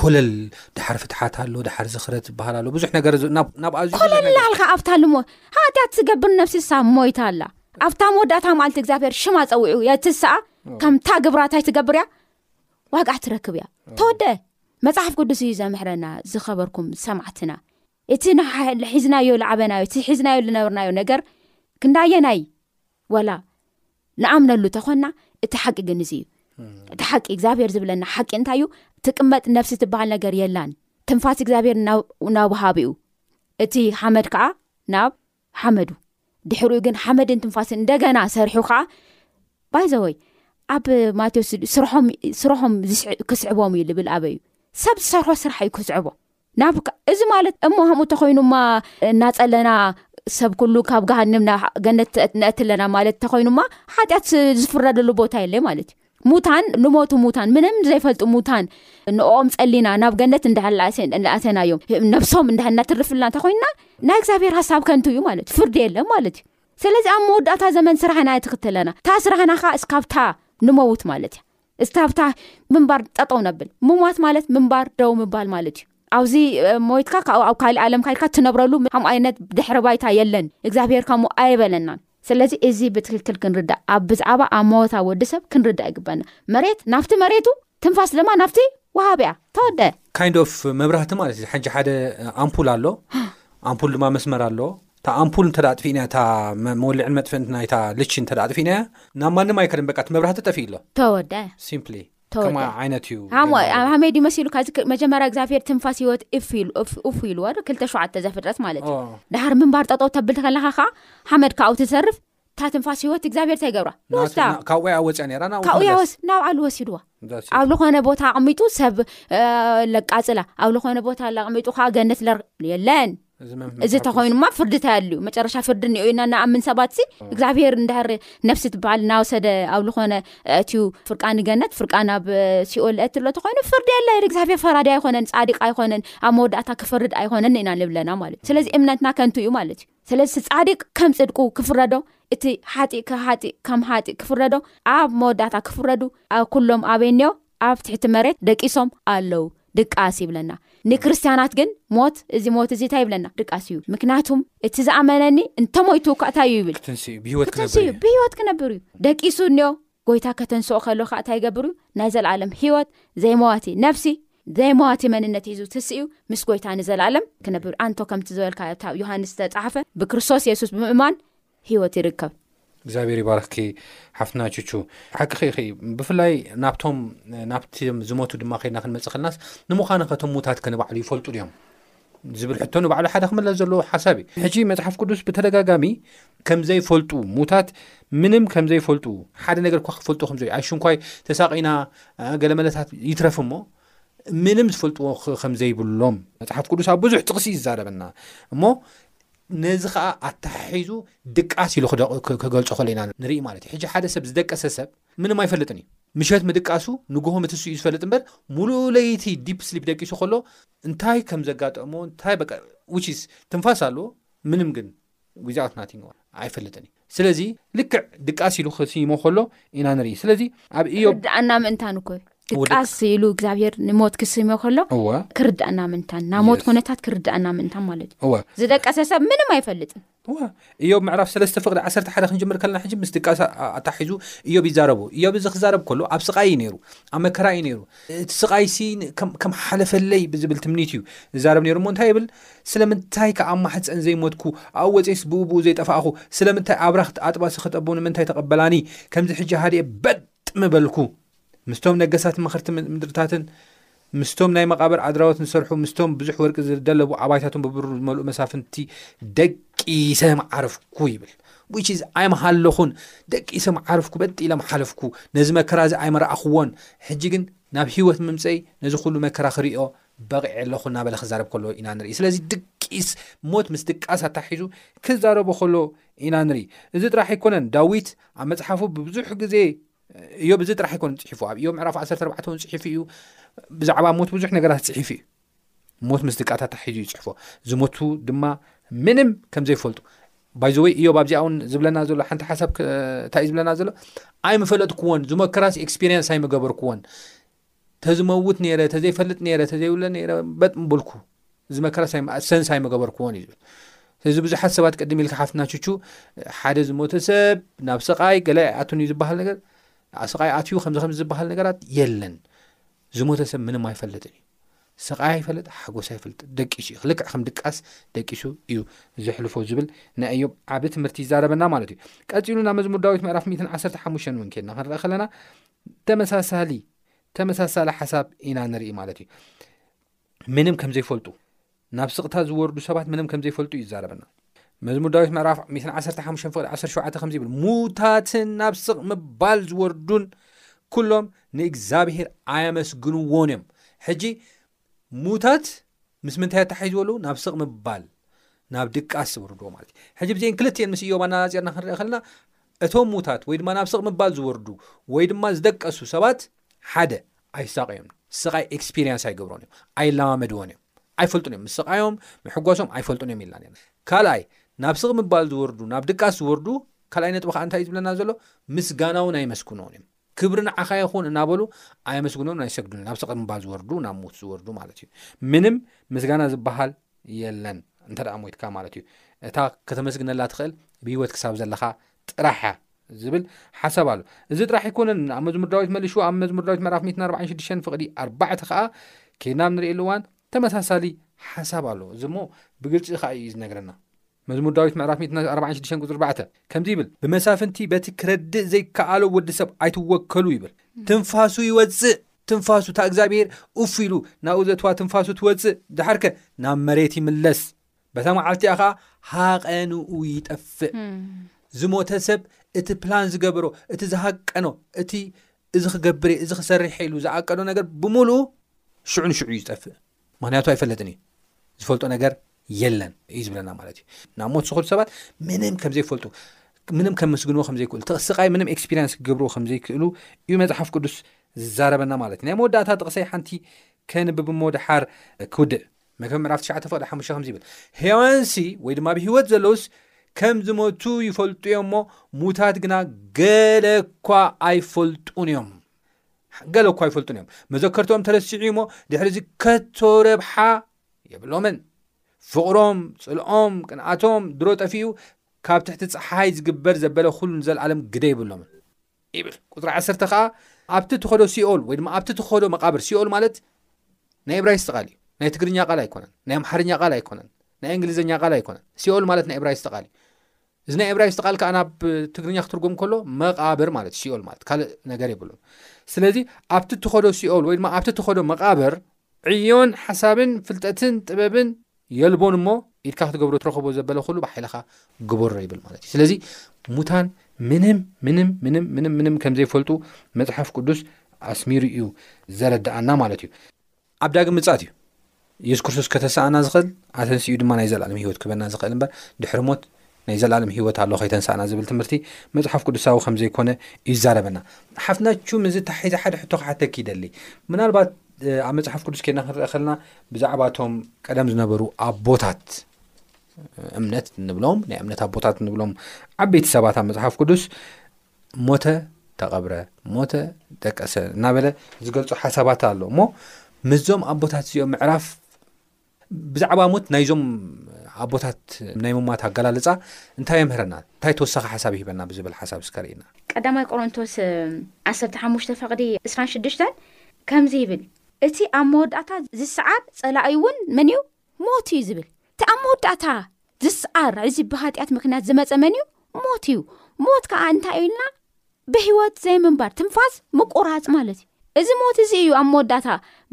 S4: ኮለል ዳሓር ፍትሓት ኣሎ ዳሓር ዝኽረት ዝበሃል ኣሎ ብዙሕ ነገር ናብ ኣዝዩ
S5: ኮለል ኣልካ ኣብታልሞ ሓጢኣት ዝገብር ነብሲሳ ሞይታ ኣላ ኣብታ መወዳእታ ማልቲ እግዚኣብሔር ሽም ኣፀዊዑ የትስኣ ከምታ ግብራ እንታይ ትገብር እያ ዋግዓ ትረክብ እያ ተወደ መፅሓፍ ቅዱስ እዩ ዘምሕረና ዝኸበርኩም ሰማዕትና እቲ ንሒዝናዮ ዝዓበናዮ እቲ ሒዝናዮ ዝነብርናዮ ነገር ክንዳየናይ ዋላ ንኣምነሉ ተኾንና እቲ ሓቂ ግን እዚ እዩ እቲ ሓቂ እግዚኣብሔር ዝብለና ሓቂ እንታይ እዩ ትቅመጥ ነፍሲ ትበሃል ነገር የላን ትንፋስ እግዚኣብሔር ናብ ውሃብኡ እቲ ሓመድ ከዓ ናብ ሓመዱ ድሕሪኡ ግን ሓመድን ትንፋስን እንደገና ሰርሑ ከዓ ባይዘወይ ኣብ ማቴዎስ ስርሖም ክስዕቦም እዩ ዝብል ኣበዩ ሰብ ዝሰርሖ ስራሕ እዩ ክስዕቦ ናብ እዚ ማለት እሞ ሃም እተኮይኑማ እናፀለና ሰብ ኩሉ ካብ ጋሃንም ገነት ነእትለና ማለት እተኮይኑማ ሓጢኣት ዝፍረደሉ ቦታ የለ ማለት እዩ ሙታን ልሞቱ ሙታን ምንም ዘይፈልጡ ሙታን ንኦም ጸሊና ናብ ገነት እዳኣተናዮም ነብሶም እዳ እናትርፍልና እንተ ኮይንና ናይ እግዚኣብሔር ሃሳብ ከንቱ እዩ ማለት ፍርዲ የለን ማለት እዩ ስለዚ ኣብ መወዳእታ ዘመን ስራሕና የትክትለና እታ ስራሕና ከ እስካብታ ንመውት ማለት እያ እስታብታ ምንባር ጠጠው ነብል ምሟት ማለት ምንባር ደው ምባል ማለት እዩ ኣብዚ ሞትካ ካብኡ ኣብ ካሊእ ኣለም ካድካ እትነብረሉ ከም ዓይነት ድሕሪ ባይታ የለን እግዚኣብሄር ካምኡ ኣይበለናን ስለዚ እዚ ብትክክል ክንርዳእ ኣብ ብዝዓባ ኣመወታ ወዲ ሰብ ክንርዳእ ይግበኣና መሬት ናብቲ መሬቱ ትንፋስ ድማ ናብቲ ወሃቢኣ ተወደ።
S4: ካይንድ ኦፍ መብራህቲ ማለት እዩ ሕጂ ሓደ ኣምፑል ኣሎ ኣምፑል ድማ መስመር ኣሎ እታ ኣምፑል እንተ ኣጥፊእናያ እታ መወልዕን መጥፍእንቲ ናይታ ልቺ እንተ ኣጥፊእናያ ናብ ማንም ኣይከደን በቃ እቲ መብራህቲ ጠፊእ ኣሎ
S5: ተወደ
S4: ሲምፕሊ ከማኣ ዓይነት እዩ
S5: ሃመይ ድዩ መሲሉ ካዚ መጀመርያ እግዚኣብሄር ትንፋስ ሂወት እፍ ኢልዎ ዶ ክልተ ሸዓተ ዘፍጥረት ማለት እዩ ድሃር ምንባር ጠጠው ተብል ከለካ ከዓ ሓመድ ካኣው ትሰርፍ እታ ትንፋስ ሂወት እግዚኣብሄር እንታይ ገብራ ይወስዳካብኡ
S4: ያ ወፅያ ነራ
S5: ካብኡ ያ ወስ ናብ ዓሉ ወሲድዋ ኣብ ልኮነ ቦታ ኣቕሚጡ ሰብ ለቃፅላ ኣብ ልኮነ ቦታ ኣቕሚጡ ከዓ ገነት ለር የለን እዚ ተኮይኑማ ፍርዲ እንታይ ኣልዩ መጨረሻ ፍርዲ እኒኦ ኢና ንኣምን ሰባት ሲ እግዚኣብሄር እንዳሃር ነፍሲ ትበሃል እናወሰደ ኣብ ልኮነ ኣእትዩ ፍርቃ ንገነት ፍርቃ ናብ ሲኦል ኣት ሎ ተኮይኑ ፍርዲ ኣለ እግዚኣብሄር ፈራዲ ኣይኮነን ፃዲቅ ኣይኮነን ኣብ መወዳእታ ክፈርድ ኣይኮነን ኢና ንብለና ማለት እዩ ስለዚ እምነትና ከንቱ እዩ ማለት እዩ ስለዚ ፃዲቅ ከም ፅድቁ ክፍረዶ እቲ ሓጢእ ከሓጢእ ከም ሓጢእ ክፍረዶ ኣብ መወዳእታ ክፍረዱ ኣብ ኩሎም ኣበይ እኒኦ ኣብ ትሕቲ መሬት ደቂሶም ኣለው ድቃስ ይብለና ንክርስትያናት ግን ሞት እዚ ሞት እዚ ታይ ይብለና ድቃስ እዩ ምክንያቱም እቲ ዝኣመነኒ እንተሞይቱ እኳ ታይ እዩ ይብል
S4: ክትንስእ እዩ ብሂወት
S5: ክትንስእ
S4: ክነብር
S5: እዩ
S4: እዩ
S5: ብህይወት ክነብር እዩ ደቂሱ እኒኦ ጎይታ ከተንስኦ ከሎ ከዓ ታይ ይገብር እዩ ናይ ዘለኣለም ህይወት ዘይመዋቲ ነፍሲ ዘይመዋቲ መንነት ሒዙ ትስእ እዩ ምስ ጎይታ ንዘለኣለም ክነብር እዩ። ኣንቶ ከምቲ ዝበልካ ኣብታ ዮሃንስ ዝተፃሓፈ ብክርስቶስ የሱስ ብምእማን ሂወት ይርከብ።
S4: እግዚኣብሔር ይባርኽኪ ሓፍትና ቹቹ ሓቅኺ ኢኺ ብፍላይ ናብቶም ናብቲ ዝሞቱ ድማ ከድና ክንመፅእ ከልናስ ንምዃነ ከቶም ሙታት ከንባዕሉ ይፈልጡ ድዮም ዝብል ሕቶ ንባዕሉ ሓደ ክምለስ ዘለዎ ሓሳብ እዩ ሕጂ መፅሓፍ ቅዱስ ብተደጋጋሚ ከምዘይፈልጡ ሙታት ምንም ከምዘይፈልጡ ሓደ ነገር እኳ ክፈልጡ ከምዘዩ ኣይሽንኳይ ተሳቂና ገለ መለታት ይትረፍ እሞ ምንም ዝፈልጥዎ ከምዘይብሎም መፅሓፍ ቅዱስ ኣብ ብዙሕ ጥቕሲ ይዛረበና እሞ ነዚ ከኣ ኣተሓሒዙ ድቃስ ኢሉ ክገልጾ ከሎ ኢና ንርኢ ማለት እዩ። ሕጂ ሓደ ሰብ ዝደቀሰ ሰብ ምንም ኣይፈልጥን እዩ። ምሸት ምድቃሱ ንግሆ ምትስኡ እዩ ዝፈልጥ እምበር ሙሉእ ለይቲ ዲፕ ስሊፕ ደቂሱ ከሎ እንታይ ከም ዘጋጠሞ እንታይ በቃ which is ትንፋስ ኣለዎ ምንም ግን without nothing ኣይፈልጥን እዩ። ስለዚ ልክዕ ድቃስ ኢሉ ክስይሞ ከሎ ኢና ንርኢ ስለዚ ኣብ እዮ
S5: ርድኣና ምእንታን እኮዩ ድቃስ ኢሉ እግዚኣብሄር ንሞት ክስሞ ከሎ ክርድኣና ምእንታን ናብ ሞት ኮነታት ክርድኣና ምእንታን ማለት እዩ ዝደቀሰ ሰብ ምንም ኣይፈልጥን
S4: እዋ እዮ ምዕራፍ ሰለስተ ፍቅዲ ዓሰርተ ሓደ ክንጀምር ከለና ሕጂ ምስ ድቃስ ኣታሒዙ እዮብ ይዛረቡ እዮብ እዚ ክዛረብ ከሎ ኣብ ስቃይ እዩ ነይሩ ኣብ መከራ እዩ ነይሩ እቲ ስቃይ ሲ ከም ሓለፈለይ ብዝብል ትምኒት እዩ ዝዛረብ ነይሩ እሞ እንታይ ይብል ስለምንታይ ከ ኣብ ማሕጸን ዘይሞትኩ ኣብኡ ወጺኤስ ብኡ ብኡ ዘይጠፋእኹ ስለምንታይ ኣብራኽት ኣጥባሲ ክጠቡ ንምንታይ ተቐበላኒ ከምዚ ሕጂ ሃዲኤ በጥ ምበልኩ ምስቶም ነገሳት መኸርቲ ምድርታትን ምስቶም ናይ መቓብር ኣድራዎት ዝሰርሑ ምስቶም ብዙሕ ወርቂ ዝደለቡ ኣባይታቶም ብብሩር ዝመልኡ መሳፍንቲ ደቂሰ መዓርፍኩ ይብል ዊች ኢዝ ኣይመሃለኹን ደቂሰ መዓርፍኩ በጥ ኢለ መሓለፍኩ ነዚ መከራ እዚ ኣይመረኣኽዎን ሕጂ ግን ናብ ህይወት ምምፀይ ነዚ ኩሉ መከራ ክሪኦ በቒዐ ኣለኹ እናበለ ክዛረብ ከሎ ኢና ንርኢ ስለዚ ድቂስ ሞት ምስ ድቃስ ኣታሒዙ ክዛረቦ ከሎ ኢና ንርኢ እዚ ጥራሕ ኣይኮነን ዳዊት ኣብ መፅሓፉ ብብዙሕ ግዜ እዮብ እዚ ጥራሕ ኣይኮነን ፅሒፉ ኣብ እዮብ ምዕራፍ 14 እውን ፅሒፉ እዩ ብዛዕባ ሞት ብዙሕ ነገራት ፅሒፉ እዩ ሞት ምስ ድቃት ኣታሒዙ እዩ ፅሕፎ ዝሞቱ ድማ ምንም ከም ዘይፈልጡ ባይዘወይ እዮብ ኣብዚኣ እውን ዝብለና ዘሎ ሓንቲ ሓሳብ እንታይ እዩ ዝብለና ዘሎ ኣይምፈለጥክዎን ዝመከራስ ኤክስፔሪንስ ኣይምገበርክዎን ተዝመውት ነይረ ተዘይፈልጥ ነይረ ተዘይብለ ነይረ በጥ ምበልኩ እዚ መከራ ሰንስ ኣይመገበርክዎን እዩ ዝብል ስለዚ ብዙሓት ሰባት ቅድም ኢልካ ሓፍትና ቹቹ ሓደ ዝሞተ ሰብ ናብ ስቃይ ገለ ኣይኣቱን እዩ ዝበሃል ነገር ስቃይ ኣትዩ ከምዚ ከምዚ ዝበሃል ነገራት የለን ዝሞተ ሰብ ምንም ኣይፈልጥን እዩ ስቃይ ኣይፈልጥ ሓጎስ ኣይፈልጥ ደቂሱ እዩ ልክዕ ከም ድቃስ ደቂሱ እዩ ዘሕልፎ ዝብል ናይ እዮብ ዓብ ትምህርቲ ይዛረበና ማለት እዩ ቀፂሉ ናብ መዝሙር ዳዊት ምዕራፍ 115 እውን ኬድና ክንረአ ከለና ተመሳሳሊ ተመሳሳሊ ሓሳብ ኢና ንርኢ ማለት እዩ ምንም ከም ዘይፈልጡ ናብ ስቕታ ዝወርዱ ሰባት ምንም ከም ዘይፈልጡ እዩ ይዛረበና መዝሙር ዳዊት ምዕራፍ 115 ፍቅዲ 17 ከምዚ ይብል ሙታትን ናብ ስቕ ምባል ዝወርዱን ኩሎም ንእግዚኣብሄር ኣየመስግንዎን እዮም ሕጂ ሙታት ምስ ምንታይ ኣተሓሒዝዎ ኣለዉ ናብ ስቕ ምባል ናብ ድቃስ ዝወርድዎ ማለት እዩ ሕጂ ብዚአን ክልቲኤን ምስ እዮብ ኣናናፂርና ክንርኢ ከለና እቶም ሙታት ወይ ድማ ናብ ስቕ ምባል ዝወርዱ ወይ ድማ ዝደቀሱ ሰባት ሓደ ኣይሳቀዮም ስቃይ ኤክስፒሪንስ ኣይገብሮን እዮም ኣይለማመድዎን እዮም ኣይፈልጡን እዮም ምስቃዮም ምሕጓሶም ኣይፈልጡን እዮም ኢልና ካልኣይ ናብ ስቕ ምባል ዝወርዱ ናብ ድቃስ ዝወርዱ ካልኣይ ነጥቢ ከዓ እንታይ እዩ ዝብለና ዘሎ ምስጋና እውን ኣይመስግኖን እዮም ክብሪ ንዓኻ ይኹን እናበሉ ኣየመስግኑን ኣይሰግዱን ናብ ሰቅር ምባል ዝወርዱ ናብ ሞት ዝወርዱ ማለት እዩ ምንም ምስጋና ዝበሃል የለን እንተ ሞይትካ ማለት እዩ እታ ከተመስግነላ ትኽእል ብሂወት ክሳብ ዘለኻ ጥራሕ እያ ዝብል ሓሳብ ኣሎ እዚ ጥራሕ ኣይኮነን ኣብ መዝሙር ዳዊት መልሹ ኣብ መዝሙር ዳዊት ምዕራፍ 146 ፍቅዲ ኣርባዕተ ከዓ ኬድና ንርእየሉ እዋን ተመሳሳሊ ሓሳብ ኣሎ እዚ እሞ ብግልፂ ከዓ እዩ ዝነግረና መዝሙር ዳዊት ምዕራፍ ሚእትን ኣርባዓን ሽዱሽተን ቁፅሪ ኣርባዕተ ከምዚ ይብል ብመሳፍንቲ በቲ ክረድእ ዘይከኣሎ ወዲ ሰብ ኣይትወከሉ ይብል ትንፋሱ ይወፅእ ትንፋሱ እታ እግዚኣብሄር ኡፍ ኢሉ ናብኡ ዘትዋ ትንፋሱ ትወፅእ ድሓርከ ናብ መሬት ይምለስ በታ መዓልቲኣ ከዓ ሃቐንኡ ይጠፍእ ዝሞተ ሰብ እቲ ፕላን ዝገበሮ እቲ ዝሃቀኖ እቲ እዚ ክገብር እዚ ክሰርሐ ኢሉ ዝኣቀዶ ነገር ብምሉኡ ሽዑ ንሽዑ እዩ ዝጠፍእ ምኽንያቱ ኣይፈልጥን እዩ ዝፈልጦ ነገር የለን እዩ ዝብለና ማለት እዩ ናብ ሞት ዝኸዱ ሰባት ምንም ከም ዘይፈልጡ ምንም ከምስግንዎ ከምዘይክእሉ ተቕስቃይ ምንም ኤክስፒሪንስ ክገብርዎ ከምዘይክእሉ እዩ መፅሓፍ ቅዱስ ዝዛረበና ማለት እዩ ናይ መወዳእታ ጥቕሰይ ሓንቲ ከንብብ እሞ ድሓር ክውድእ መክብብ ምዕራፍ 9 ፍቕዲ ሓሙሽተ ከምዚ ይብል ሄዋንሲ ወይ ድማ ብ ሂወት ዘለውስ ከም ዝሞቱ ይፈልጡ እዮም እሞ ሙታት ግና ገለ እኳ ኣይፈልጡን እዮም ገለ እኳ ይፈልጡን እዮም መዘከርቶም ተረሲዑ እሞ ድሕሪ እዚ ከቶ ረብሓ የብሎምን ፍቕሮም ፅልኦም ቅንኣቶም ድሮ ጠፊኡ ካብ ትሕቲ ፀሓይ ዝግበር ዘበለ ኩሉ ንዘለኣለም ግደ ይብሎምን ይብል ቁፅሪ ዓሰርተ ከዓ ኣብቲ ትኸዶ ሲኦል ወይ ድማ ኣብቲ ትኸዶ መቃብር ሲኦል ማለት ናይ እብራይስጢ ቃል እዩ ናይ ትግርኛ ቃል ኣይኮነን ናይ ኣምሓርኛ ቃል ኣይኮነን ናይ እንግሊዝኛ ቃል ኣይኮነን ሲኦል ማለት ናይ እብራይስጢ ቃል እዩ እዚ ናይ እብራይስጢ ቃል ከኣ ናብ ትግርኛ ክትርጎም ከሎ መቃብር ማለት ሲኦል ማለት ካልእ ነገር የብሉን ስለዚ ኣብቲ ትኸዶ ሲኦል ወይ ድማ ኣብቲ ትኸዶ መቃብር ዕዮን ሓሳብን ፍልጠትን ጥበብን የልቦን እሞ ኢድካ ክትገብሮ ትረኽቦ ዘበለ ኩሉ ብሓይልኻ ግበሮ ይብል ማለት እዩ ስለዚ ሙታን ምንም ምንም ምንም ምንም ምንም ከም ዘይፈልጡ መፅሓፍ ቅዱስ ኣስሚሩ እዩ ዘረድኣና ማለት እዩ ኣብ ዳግም ምጻት እዩ ኢየሱስ ክርስቶስ ከተሳእና ዝኽእል ኣተንሲኡ ድማ ናይ ዘለኣለም ህይወት ክበና ዝኽእል እምበር ድሕሪ ሞት ናይ ዘለኣለም ህይወት ኣሎ ከይተንሳእና ዝብል ትምህርቲ መፅሓፍ ቅዱሳዊ ከም ዘይኮነ እዩ ይዛረበና ሓፍትና ቹም እዚ ተሓሒዘ ሓደ ሕቶ ክሓተኪ ይደሊ ምናልባት ኣብ መፅሓፍ ቅዱስ ኬና ክንርአ ከለና ብዛዕባ እቶም ቀደም ዝነበሩ ኣቦታት እምነት ንብሎም ናይ እምነት ኣቦታት ንብሎም ዓበይቲ ሰባት ኣብ መፅሓፍ ቅዱስ ሞተ ተቐብረ ሞተ ደቀሰ እናበለ ዝገልጾ ሓሳባት ኣሎ እሞ ምስዞም ኣቦታት እዚኦም ምዕራፍ ብዛዕባ ሞት ናይዞም ኣቦታት ናይ ምሟት ኣገላልፃ እንታይ የምህረና እንታይ ተወሳኺ ሓሳብ ይህበና ብዝብል ሓሳብ ስከርእና
S5: ቀዳማይ ቆሮንቶስ 15 ፈቅዲ 26 ከምዚ ይብል እቲ ኣብ መወዳእታ ዝሰዓር ፀላኢ እውን መን እዩ ሞት እዩ ዝብል እቲ ኣብ መወዳእታ ዝስዓር እዚ ብሃጢኣት ምክንያት ዝመፀ መን እዩ ሞት እዩ ሞት ከዓ እንታይ እዩ ኢልና ብሂወት ዘይምንባር ትንፋስ ምቁራፅ ማለት እዩ እዚ ሞት እዚ እዩ ኣብ መወዳእታ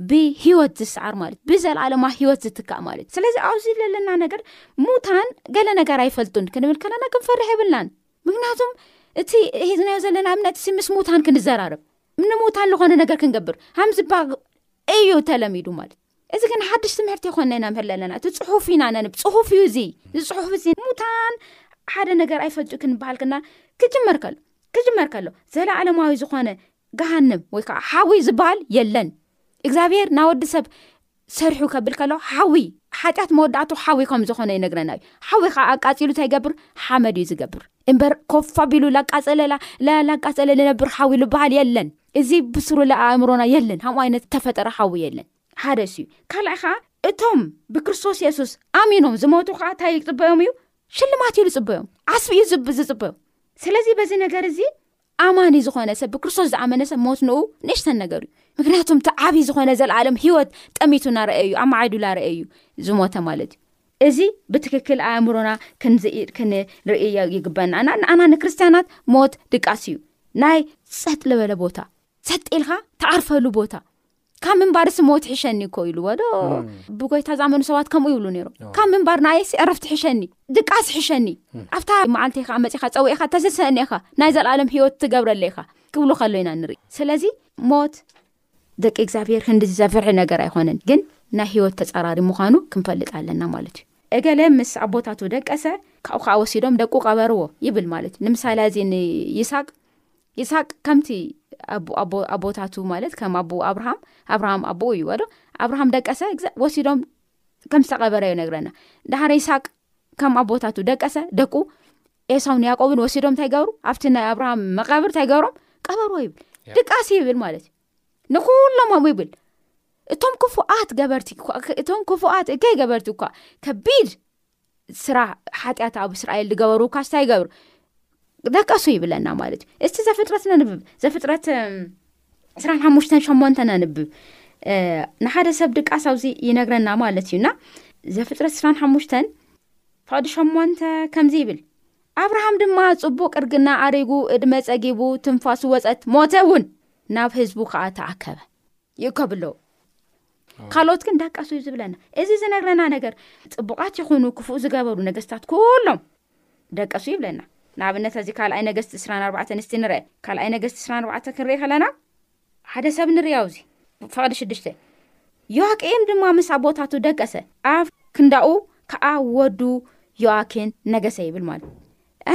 S5: ብሂወት ዝሰዓር ማለት እዩ ብዘለኣለማ ሂወት ዝትካእ ማለት እዩ ስለዚ ኣብዚ ዘለና ነገር ሙታን ገለ ነገር ኣይፈልጡን ክንብል ከለና ክንፈርሕ የብልናን ምክንያቱም እቲ ሒዝናዮ ዘለና እምነት ሲ ምስ ሙታን ክንዘራርብ ንምውታን ዝኾነ ነገር ክንገብር ሃምዝባ እዩ ተለሚዱ ማለት እዚ ግን ሓድሽ ትምህርቲ ይኮነ ኢና ምህር ለለና እቲ ፅሑፍ ኢና ነንብ ፅሑፍ እዩ እዚ ዝፅሑፍ እዚ ሙታን ሓደ ነገር ኣይፈልጡ ክንበሃል ክና ክጅመር ከሎ ክጅመር ከሎ ዘለኣለማዊ ዝኾነ ገሃንም ወይ ከዓ ሓዊ ዝበሃል የለን እግዚኣብሄር ና ወዲ ሰብ ሰርሑ ከብል ከሎ ሓዊ ሓጢኣት መወዳእቱ ሓዊ ከም ዝኾነ ይነግረና እዩ ሓዊ ከዓ ኣቃፂሉ እንታይ ይገብር ሓመድ እዩ ዝገብር እምበር ኮፋ ቢሉ ላቃፀለላ ላቃፀለ ዝነብር ሓዊ ዝበሃል የለን እዚ ብሱርለ ኣእምሮና የለን ሃምኡ ኣይነት እተፈጠረ ሓዊ የለን ሓደ እሱ እዩ ካልኣይ ኸዓ እቶም ብክርስቶስ የሱስ ኣሚኖም ዝሞቱ ኸዓ እንታይ ይጽበዮም እዩ ሽልማት እዩ ዝጽበዮም ዓስቢ እዩ ዝጽበዮም ስለዚ በዚ ነገር እዚ ኣማኒ ዝኾነ ሰብ ብክርስቶስ ዝኣመነ ሰብ ሞት ንኡ ንእሽተን ነገር እዩ ምክንያቱም እቲ ዓብዪ ዝኾነ ዘለኣለም ሂወት ጠሚቱ ናርአዩ ኣማዓይዱ ናርአዩ ዝሞተ ማለት እዩ እዚ ብትክክል ኣእምሮና ክንርእዮ ይግበና እና ንኣና ንክርስትያናት ሞት ድቃስ እዩ ናይ ፀጥ ልበለ ቦታ ሰጥ ኢልካ ተዓርፈሉ ቦታ ካብ ምንባር ሲ ሞት ሕሸኒ እኮ ኢሉ ወዶ ብጎይታ ዝኣመኑ ሰባት ከምኡ ይብሉ ነይሮም ካብ ምንባር ንኣየሲ ዕረፍቲ ሕሸኒ ድቃስ ሕሸኒ ኣብታ መዓልቲ ካ መፅካ ፀዊዕካ ተሰሰእኒካ ናይ ዘለኣለም ሂወት ትገብረለካ ክብሉ ከሎ ኢና ንርኢ ስለዚ ሞት ደቂ እግዚኣብሔር ክንድዚ ዘፍርሒ ነገር ኣይኾነን ግን ናይ ህይወት ተጻራሪ ምዃኑ ክንፈልጥ ኣለና ማለት እዩ እገለ ምስ ኣቦታቱ ደቀሰ ካብኡ ከዓ ወሲዶም ደቁ ቀበርዎ ይብል ማለት እዩ ንምሳሌ እዚ ንይስቅ ይስቅ ከምቲ ኣቦታቱ ማለት ከም ኣቦ ኣብርሃም ኣብርሃም ኣቦኡ እዩ ወዶ ኣብርሃም ደቀሰ ወሲዶም ከም ዝተቀበረዩ ነግረና ዳሓረ ይስቅ ከም ኣቦታቱ ደቀሰ ደቁ ኤሳው ንያቆብን ወሲዶም እንታይ ገብሩ ኣብቲ ናይ ኣብርሃም መቃብር እንታይ ገብሮም ቀበርዎ ይብል ድቃሲ ይብል ማለት እዩ ንኩሎም ኣም ይብል እቶም ክፉኣት ገበርቲ እቶም ክፉኣት እከይ ገበርቲ እኳ ከቢድ ስራ ሓጢኣት ኣብ እስራኤል ዝገበሩ ካ ስታይ ይገብሩ ደቀሱ ይብለና ማለት እዩ እስቲ ዘፍጥረት ነንብብ ዘፍጥረት ዕስራን ሓሙሽተን ሸሞንተ ነንብብ ንሓደ ሰብ ድቃስ ኣብዚ ይነግረና ማለት እዩና ዘፍጥረት ዕስራን ሓሙሽተን ፈቅዲ ሸሞንተ ከምዚ ይብል ኣብርሃም ድማ ጽቡቅ እርግና ኣሪጉ እድመ ጸጊቡ ትንፋሱ ወፀት ሞተ እውን ናብ ህዝቡ ከዓ ተኣከበ ይእከብለዉ ካልኦት ግን ዳቃሱ እዩ ዝብለና እዚ ዝነግረና ነገር ፅቡቃት ይኹኑ ክፉእ ዝገበሩ ነገስታት ኩሎም ደቀሱ ይብለና። ንኣብነት እዚ ካልኣይ ነገስት ዕስራን ኣርባዕተን እስቲ ንርኣይ። ካልኣይ ነገስት ዕስራን ኣርባዕተ ክንርኢ ከለና ሓደ ሰብ ንርኢ ኣብዙ ፈቕዲ ሽዱሽተ ዮኣቄም ድማ ምስ ኣቦታቱ ደቀሰ ኣብ ክንዳኡ ከዓ ወዱ ዮኣኪን ነገሰ ይብል ማለት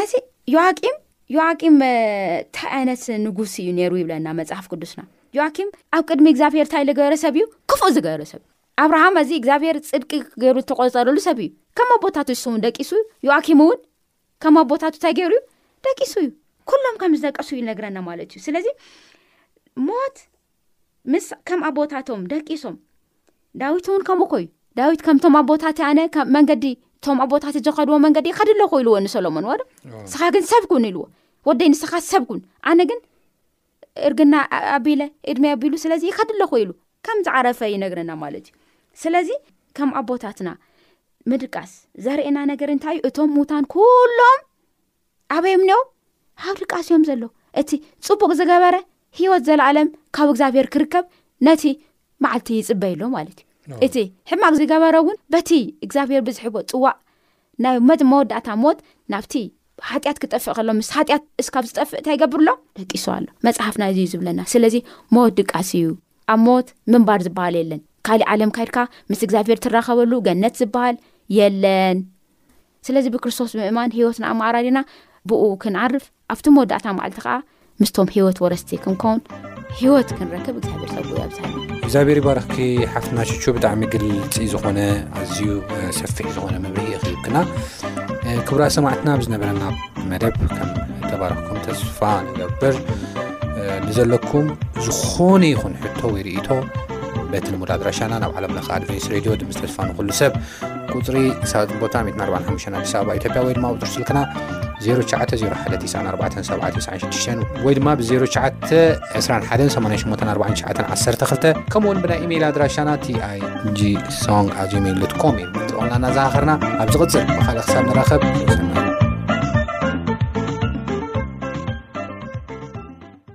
S5: እዚ ዮኣቂም ዮኣቂም እንታይ ዓይነት ንጉስ እዩ ነይሩ ይብለና መፅሓፍ ቅዱስና ዮኣኪም ኣብ ቅድሚ እግዚኣብሄር እንታይ ዝገበረ ሰብ እዩ ክፉእ ዝገበረ ሰብ ኣብርሃም በዚ እግዚኣብሔር ጽድቂ ገይሩ ዝተቆጸረሉ ሰብ እዩ ከም ኣቦታቱ ንሱውን ደቂሱ ዮኣኪም እውን ከም ኣቦታቱ እንታይ ገይሩ እዩ ደቂሱ እዩ ኩሎም ከም ዝደቀሱ እዩ ነግረና ማለት እዩ ስለዚ ሞት ምስ ከም ኣቦታቶም ደቂሶም ዳዊት እውን ከምኡ ኮዩ ዳዊት ከምቶም ኣቦታት ኣነ መንገዲ እቶም ኣቦታት ዝኸድዎ መንገዲ ይኸድ ኣለኩ ኢልዎ ንሰሎሞን ወዶ ንስኻ ግን ሰብኩን ኢልዎ ወደይ ንስኻ ሰብኩን ኣነ ግን እርግና ኣቢለ እድመይ ኣቢሉ ስለዚ ይኸድ ኣለኹ ኢሉ ከም ዝዓረፈ ይነግረና ማለት እዩ ስለዚ ከም ኣቦታትና ምድቃስ ዘርእና ነገር እንታይ እዩ እቶም ሙታን ኩሎም ኣበዮም ኒዮም ሃብ ድቃስ እዮም ዘሎ እቲ ፅቡቅ ዝገበረ ሂወት ዘለኣለም ካብ እግዚኣብሄር ክርከብ ነቲ መዓልቲ ይፅበይሎ ማለት እዩ እቲ ሕማቅ ዝገበረ እውን በቲ እግዚኣብሄር ብዝሕቦ ፅዋዕ ናይ መት መወዳእታ ሞት ናብቲ ሓጢኣት ክጠፍእ ከሎ ምስ ሓጢኣት እስካብ ዝጠፍእ እንታይ ይገብር ኣሎ ደቂሱ ኣሎ መፅሓፍና እዚዩ ዝብለና ስለዚ ሞት ድቃስ እዩ ኣብ ሞት ምንባር ዝበሃል የለን ካሊእ ዓለም ካይድካ ምስ እግዚኣብሄር ትራኸበሉ ገነት ዝበሃል የለን ስለዚ ብክርስቶስ ምእማን ሂወትና ኣማዕራሪና ብኡ ክንዓርፍ ኣብቲ መወዳእታ መዓልቲ ከኣ ምስቶም ህይወት ወረስቲ ክንከውን ህይወት ክንረክብ እግዚኣብሔር ጸጉ ያብዝሃልና።
S4: እግዚኣብሔር ይባርኽኪ ሓፍትና ሽቹ ብጣዕሚ ግልፂ ዝኾነ ኣዝዩ ሰፊሕ ዝኾነ መብርሂ ይኽልክና ክብራ ሰማዕትና ብዝነበረና መደብ ከም ተባረኽኩም ተስፋ ንገብር ንዘለኩም ዝኾነ ይኹን ሕቶ ወይ ርእቶ በቲ ንሙድ ኣድራሻና ናብ ዓለምለኸ ኣድቨንስ ሬድዮ ድምፂ ተስፋ ንኹሉ ሰብ ቁፅሪ ሳጥን ቦታ 145 ኣዲስ ኣበባ ኢትዮጵያ ወይ ድማ ቁፅሪ ስልክና 0901947996 ወይ ድማ ብ0921884912 ከምኡውን ብናይ ኢሜይል ኣድራሻና ቲይጂ ሶንግ ኣብ ጂሜይል ዶት ኮም እዩ ጥቕምና እናዘኻኸርና ኣብ ዝቕፅል ብካልእ ክሳብ ንራኸብ ዝወስና